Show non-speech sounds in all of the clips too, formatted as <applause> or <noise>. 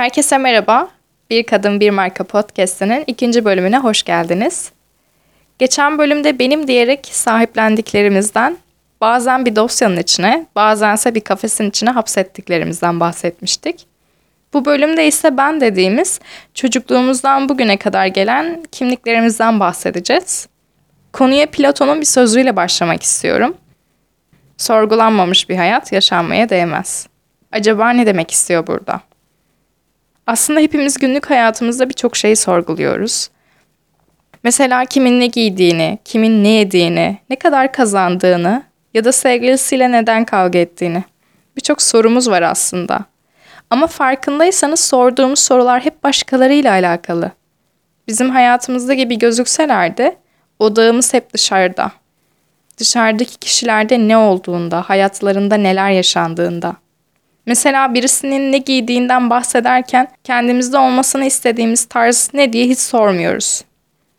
Herkese merhaba. Bir Kadın Bir Marka podcast'inin ikinci bölümüne hoş geldiniz. Geçen bölümde benim diyerek sahiplendiklerimizden bazen bir dosyanın içine, bazense bir kafesin içine hapsettiklerimizden bahsetmiştik. Bu bölümde ise ben dediğimiz çocukluğumuzdan bugüne kadar gelen kimliklerimizden bahsedeceğiz. Konuya Platon'un bir sözüyle başlamak istiyorum. Sorgulanmamış bir hayat yaşanmaya değmez. Acaba ne demek istiyor burada? Aslında hepimiz günlük hayatımızda birçok şeyi sorguluyoruz. Mesela kimin ne giydiğini, kimin ne yediğini, ne kadar kazandığını ya da sevgilisiyle neden kavga ettiğini. Birçok sorumuz var aslında. Ama farkındaysanız sorduğumuz sorular hep başkalarıyla alakalı. Bizim hayatımızda gibi gözükseler de odağımız hep dışarıda. Dışarıdaki kişilerde ne olduğunda, hayatlarında neler yaşandığında. Mesela birisinin ne giydiğinden bahsederken kendimizde olmasını istediğimiz tarz ne diye hiç sormuyoruz.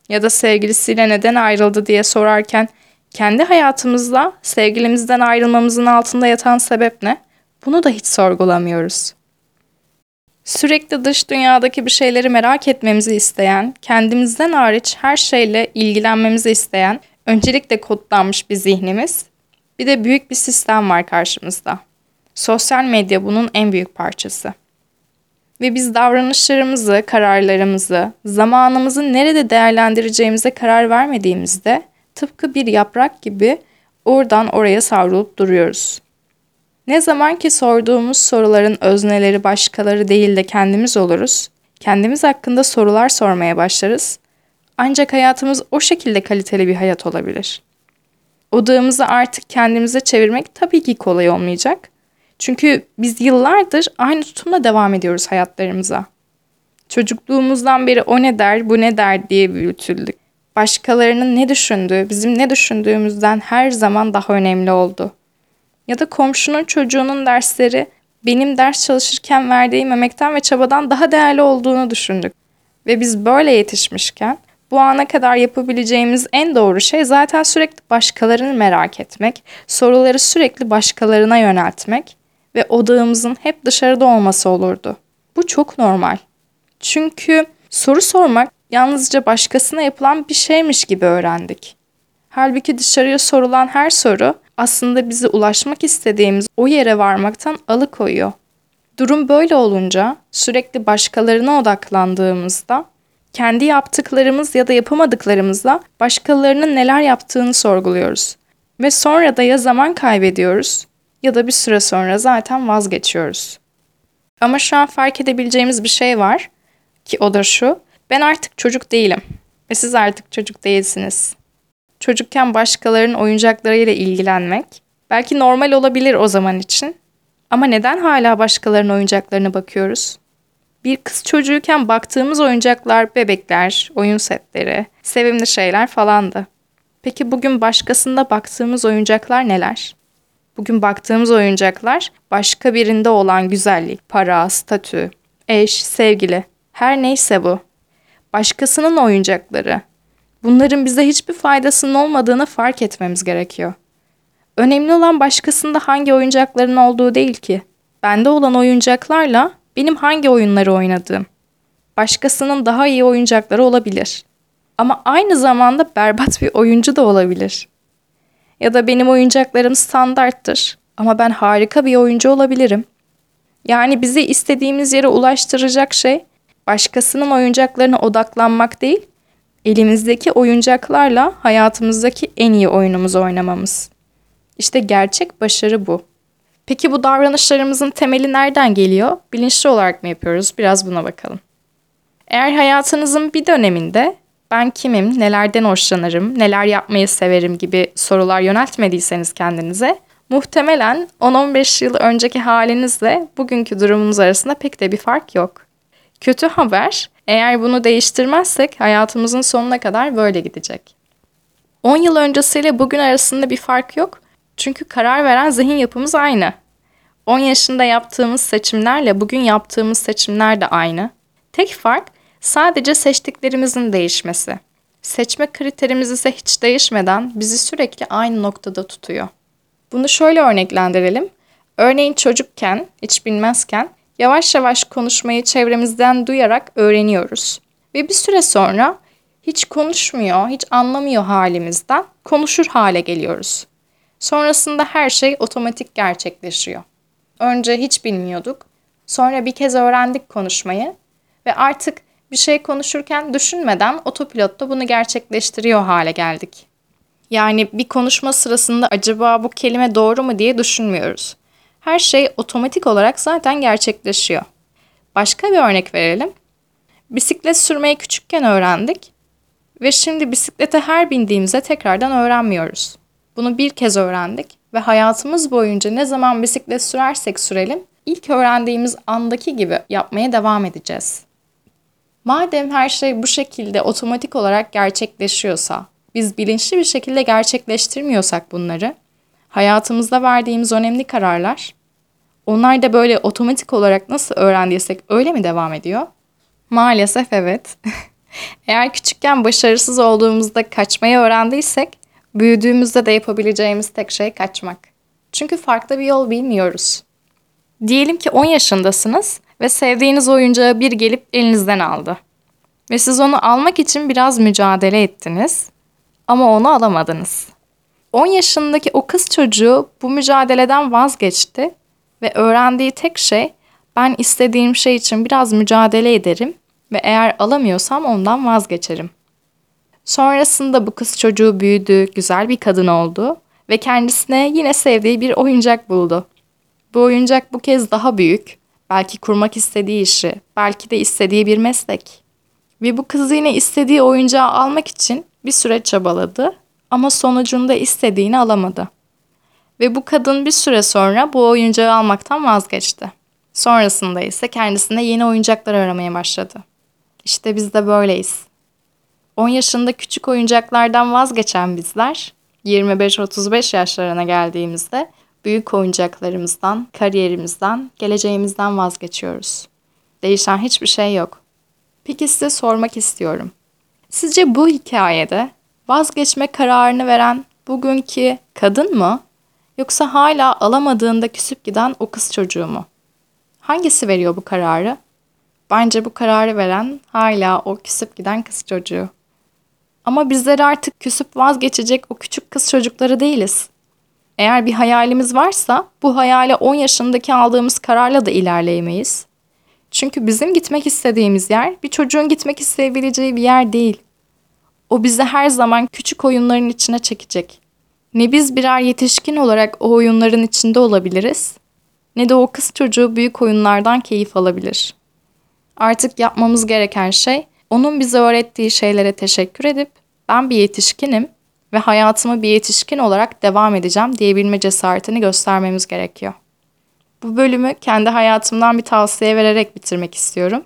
Ya da sevgilisiyle neden ayrıldı diye sorarken kendi hayatımızda sevgilimizden ayrılmamızın altında yatan sebep ne? Bunu da hiç sorgulamıyoruz. Sürekli dış dünyadaki bir şeyleri merak etmemizi isteyen, kendimizden hariç her şeyle ilgilenmemizi isteyen, öncelikle kodlanmış bir zihnimiz, bir de büyük bir sistem var karşımızda. Sosyal medya bunun en büyük parçası. Ve biz davranışlarımızı, kararlarımızı, zamanımızı nerede değerlendireceğimize karar vermediğimizde tıpkı bir yaprak gibi oradan oraya savrulup duruyoruz. Ne zaman ki sorduğumuz soruların özneleri başkaları değil de kendimiz oluruz, kendimiz hakkında sorular sormaya başlarız. Ancak hayatımız o şekilde kaliteli bir hayat olabilir. Odağımızı artık kendimize çevirmek tabii ki kolay olmayacak. Çünkü biz yıllardır aynı tutumla devam ediyoruz hayatlarımıza. Çocukluğumuzdan beri o ne der, bu ne der diye büyütüldük. Başkalarının ne düşündüğü, bizim ne düşündüğümüzden her zaman daha önemli oldu. Ya da komşunun çocuğunun dersleri benim ders çalışırken verdiğim emekten ve çabadan daha değerli olduğunu düşündük. Ve biz böyle yetişmişken bu ana kadar yapabileceğimiz en doğru şey zaten sürekli başkalarını merak etmek, soruları sürekli başkalarına yöneltmek ve odağımızın hep dışarıda olması olurdu. Bu çok normal. Çünkü soru sormak yalnızca başkasına yapılan bir şeymiş gibi öğrendik. Halbuki dışarıya sorulan her soru aslında bizi ulaşmak istediğimiz o yere varmaktan alıkoyuyor. Durum böyle olunca sürekli başkalarına odaklandığımızda kendi yaptıklarımız ya da yapamadıklarımızla başkalarının neler yaptığını sorguluyoruz. Ve sonra da ya zaman kaybediyoruz ya da bir süre sonra zaten vazgeçiyoruz. Ama şu an fark edebileceğimiz bir şey var ki o da şu. Ben artık çocuk değilim ve siz artık çocuk değilsiniz. Çocukken başkalarının oyuncaklarıyla ilgilenmek belki normal olabilir o zaman için. Ama neden hala başkalarının oyuncaklarına bakıyoruz? Bir kız çocuğuyken baktığımız oyuncaklar bebekler, oyun setleri, sevimli şeyler falandı. Peki bugün başkasında baktığımız oyuncaklar neler? Bugün baktığımız oyuncaklar başka birinde olan güzellik, para, statü, eş, sevgili, her neyse bu. Başkasının oyuncakları. Bunların bize hiçbir faydasının olmadığını fark etmemiz gerekiyor. Önemli olan başkasında hangi oyuncakların olduğu değil ki. Bende olan oyuncaklarla benim hangi oyunları oynadığım. Başkasının daha iyi oyuncakları olabilir. Ama aynı zamanda berbat bir oyuncu da olabilir. Ya da benim oyuncaklarım standarttır ama ben harika bir oyuncu olabilirim. Yani bizi istediğimiz yere ulaştıracak şey başkasının oyuncaklarına odaklanmak değil, elimizdeki oyuncaklarla hayatımızdaki en iyi oyunumuzu oynamamız. İşte gerçek başarı bu. Peki bu davranışlarımızın temeli nereden geliyor? Bilinçli olarak mı yapıyoruz? Biraz buna bakalım. Eğer hayatınızın bir döneminde ben kimim, nelerden hoşlanırım, neler yapmayı severim gibi sorular yöneltmediyseniz kendinize, muhtemelen 10-15 yıl önceki halinizle bugünkü durumunuz arasında pek de bir fark yok. Kötü haber, eğer bunu değiştirmezsek hayatımızın sonuna kadar böyle gidecek. 10 yıl öncesiyle bugün arasında bir fark yok. Çünkü karar veren zihin yapımız aynı. 10 yaşında yaptığımız seçimlerle bugün yaptığımız seçimler de aynı. Tek fark Sadece seçtiklerimizin değişmesi. Seçme kriterimiz ise hiç değişmeden bizi sürekli aynı noktada tutuyor. Bunu şöyle örneklendirelim. Örneğin çocukken, hiç bilmezken Yavaş yavaş konuşmayı çevremizden duyarak öğreniyoruz. Ve bir süre sonra hiç konuşmuyor, hiç anlamıyor halimizden konuşur hale geliyoruz. Sonrasında her şey otomatik gerçekleşiyor. Önce hiç bilmiyorduk. Sonra bir kez öğrendik konuşmayı ve artık bir şey konuşurken düşünmeden otopilotta bunu gerçekleştiriyor hale geldik. Yani bir konuşma sırasında acaba bu kelime doğru mu diye düşünmüyoruz. Her şey otomatik olarak zaten gerçekleşiyor. Başka bir örnek verelim. Bisiklet sürmeyi küçükken öğrendik ve şimdi bisiklete her bindiğimizde tekrardan öğrenmiyoruz. Bunu bir kez öğrendik ve hayatımız boyunca ne zaman bisiklet sürersek sürelim ilk öğrendiğimiz andaki gibi yapmaya devam edeceğiz. Madem her şey bu şekilde otomatik olarak gerçekleşiyorsa, biz bilinçli bir şekilde gerçekleştirmiyorsak bunları, hayatımızda verdiğimiz önemli kararlar, onlar da böyle otomatik olarak nasıl öğrendiysek öyle mi devam ediyor? Maalesef evet. <laughs> Eğer küçükken başarısız olduğumuzda kaçmayı öğrendiysek, büyüdüğümüzde de yapabileceğimiz tek şey kaçmak. Çünkü farklı bir yol bilmiyoruz. Diyelim ki 10 yaşındasınız ve sevdiğiniz oyuncağı bir gelip elinizden aldı. Ve siz onu almak için biraz mücadele ettiniz ama onu alamadınız. 10 yaşındaki o kız çocuğu bu mücadeleden vazgeçti ve öğrendiği tek şey ben istediğim şey için biraz mücadele ederim ve eğer alamıyorsam ondan vazgeçerim. Sonrasında bu kız çocuğu büyüdü, güzel bir kadın oldu ve kendisine yine sevdiği bir oyuncak buldu. Bu oyuncak bu kez daha büyük, belki kurmak istediği işi, belki de istediği bir meslek. Ve bu kız yine istediği oyuncağı almak için bir süre çabaladı ama sonucunda istediğini alamadı. Ve bu kadın bir süre sonra bu oyuncağı almaktan vazgeçti. Sonrasında ise kendisine yeni oyuncaklar aramaya başladı. İşte biz de böyleyiz. 10 yaşında küçük oyuncaklardan vazgeçen bizler 25-35 yaşlarına geldiğimizde büyük oyuncaklarımızdan, kariyerimizden, geleceğimizden vazgeçiyoruz. Değişen hiçbir şey yok. Peki size sormak istiyorum. Sizce bu hikayede vazgeçme kararını veren bugünkü kadın mı yoksa hala alamadığında küsüp giden o kız çocuğu mu? Hangisi veriyor bu kararı? Bence bu kararı veren hala o küsüp giden kız çocuğu. Ama bizler artık küsüp vazgeçecek o küçük kız çocukları değiliz. Eğer bir hayalimiz varsa bu hayale 10 yaşındaki aldığımız kararla da ilerleyemeyiz. Çünkü bizim gitmek istediğimiz yer bir çocuğun gitmek isteyebileceği bir yer değil. O bizi her zaman küçük oyunların içine çekecek. Ne biz birer yetişkin olarak o oyunların içinde olabiliriz, ne de o kız çocuğu büyük oyunlardan keyif alabilir. Artık yapmamız gereken şey onun bize öğrettiği şeylere teşekkür edip ben bir yetişkinim ve hayatımı bir yetişkin olarak devam edeceğim diyebilme cesaretini göstermemiz gerekiyor. Bu bölümü kendi hayatımdan bir tavsiye vererek bitirmek istiyorum.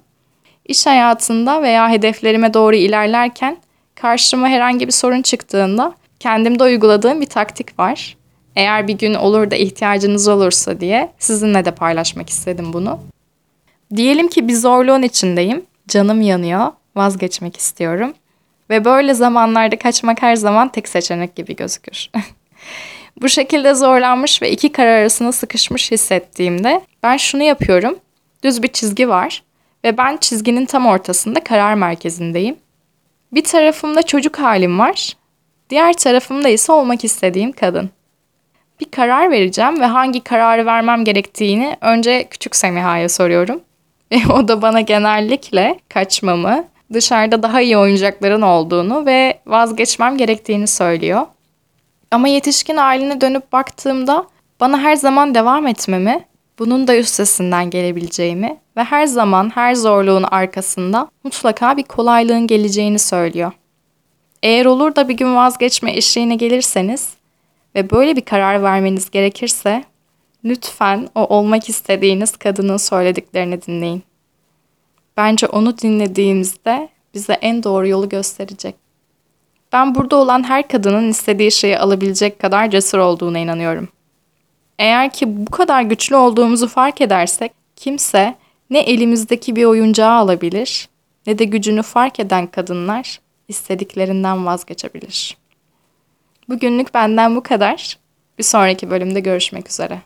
İş hayatında veya hedeflerime doğru ilerlerken karşıma herhangi bir sorun çıktığında kendimde uyguladığım bir taktik var. Eğer bir gün olur da ihtiyacınız olursa diye sizinle de paylaşmak istedim bunu. Diyelim ki bir zorluğun içindeyim, canım yanıyor, vazgeçmek istiyorum. Ve böyle zamanlarda kaçmak her zaman tek seçenek gibi gözükür. <laughs> Bu şekilde zorlanmış ve iki karar arasında sıkışmış hissettiğimde ben şunu yapıyorum. Düz bir çizgi var ve ben çizginin tam ortasında karar merkezindeyim. Bir tarafımda çocuk halim var. Diğer tarafımda ise olmak istediğim kadın. Bir karar vereceğim ve hangi kararı vermem gerektiğini önce küçük Semiha'ya soruyorum. Ve <laughs> o da bana genellikle kaçmamı, dışarıda daha iyi oyuncakların olduğunu ve vazgeçmem gerektiğini söylüyor. Ama yetişkin haline dönüp baktığımda bana her zaman devam etmemi, bunun da üstesinden gelebileceğimi ve her zaman her zorluğun arkasında mutlaka bir kolaylığın geleceğini söylüyor. Eğer olur da bir gün vazgeçme eşiğine gelirseniz ve böyle bir karar vermeniz gerekirse lütfen o olmak istediğiniz kadının söylediklerini dinleyin. Bence onu dinlediğimizde bize en doğru yolu gösterecek. Ben burada olan her kadının istediği şeyi alabilecek kadar cesur olduğuna inanıyorum. Eğer ki bu kadar güçlü olduğumuzu fark edersek kimse ne elimizdeki bir oyuncağı alabilir ne de gücünü fark eden kadınlar istediklerinden vazgeçebilir. Bugünlük benden bu kadar. Bir sonraki bölümde görüşmek üzere.